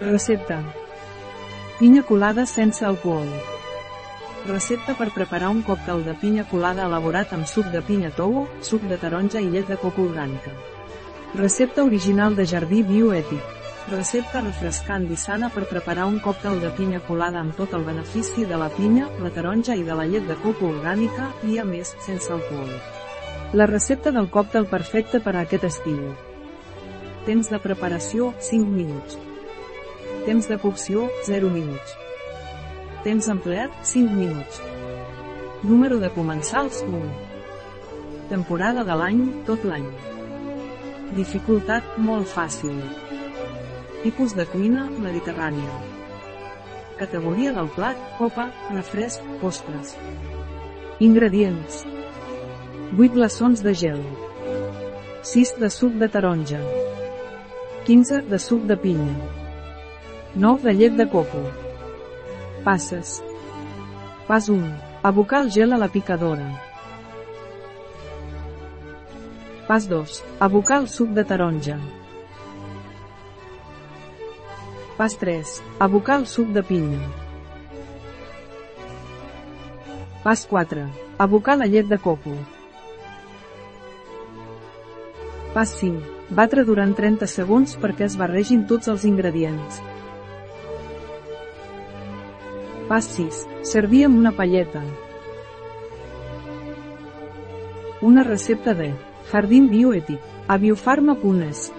Recepta. Pinya colada sense alcohol. Recepta per preparar un còctel de pinya colada elaborat amb suc de pinya towo, suc de taronja i llet de coco orgànica. Recepta original de jardí bioètic. Recepta refrescant i sana per preparar un còctel de pinya colada amb tot el benefici de la pinya, la taronja i de la llet de coco orgànica, i a més, sense alcohol. La recepta del còctel perfecte per a aquest estiu. Temps de preparació, 5 minuts. Temps de cocció, 0 minuts. Temps empleat, 5 minuts. Número de comensals, 1. Temporada de l'any, tot l'any. Dificultat, molt fàcil. Tipus de cuina, mediterrània. Categoria del plat, copa, refresc, postres. Ingredients. 8 glaçons de gel. 6 de suc de taronja. 15 de suc de pinya. 9 de llet de coco. Passes. Pas 1. Abocar el gel a la picadora. Pas 2. Abocar el suc de taronja. Pas 3. Abocar el suc de pinya. Pas 4. Abocar la llet de coco. Pas 5. Batre durant 30 segons perquè es barregin tots els ingredients. Pas 6. Servir amb una palleta. Una recepta de Jardín Bioètic, a biofarma.es.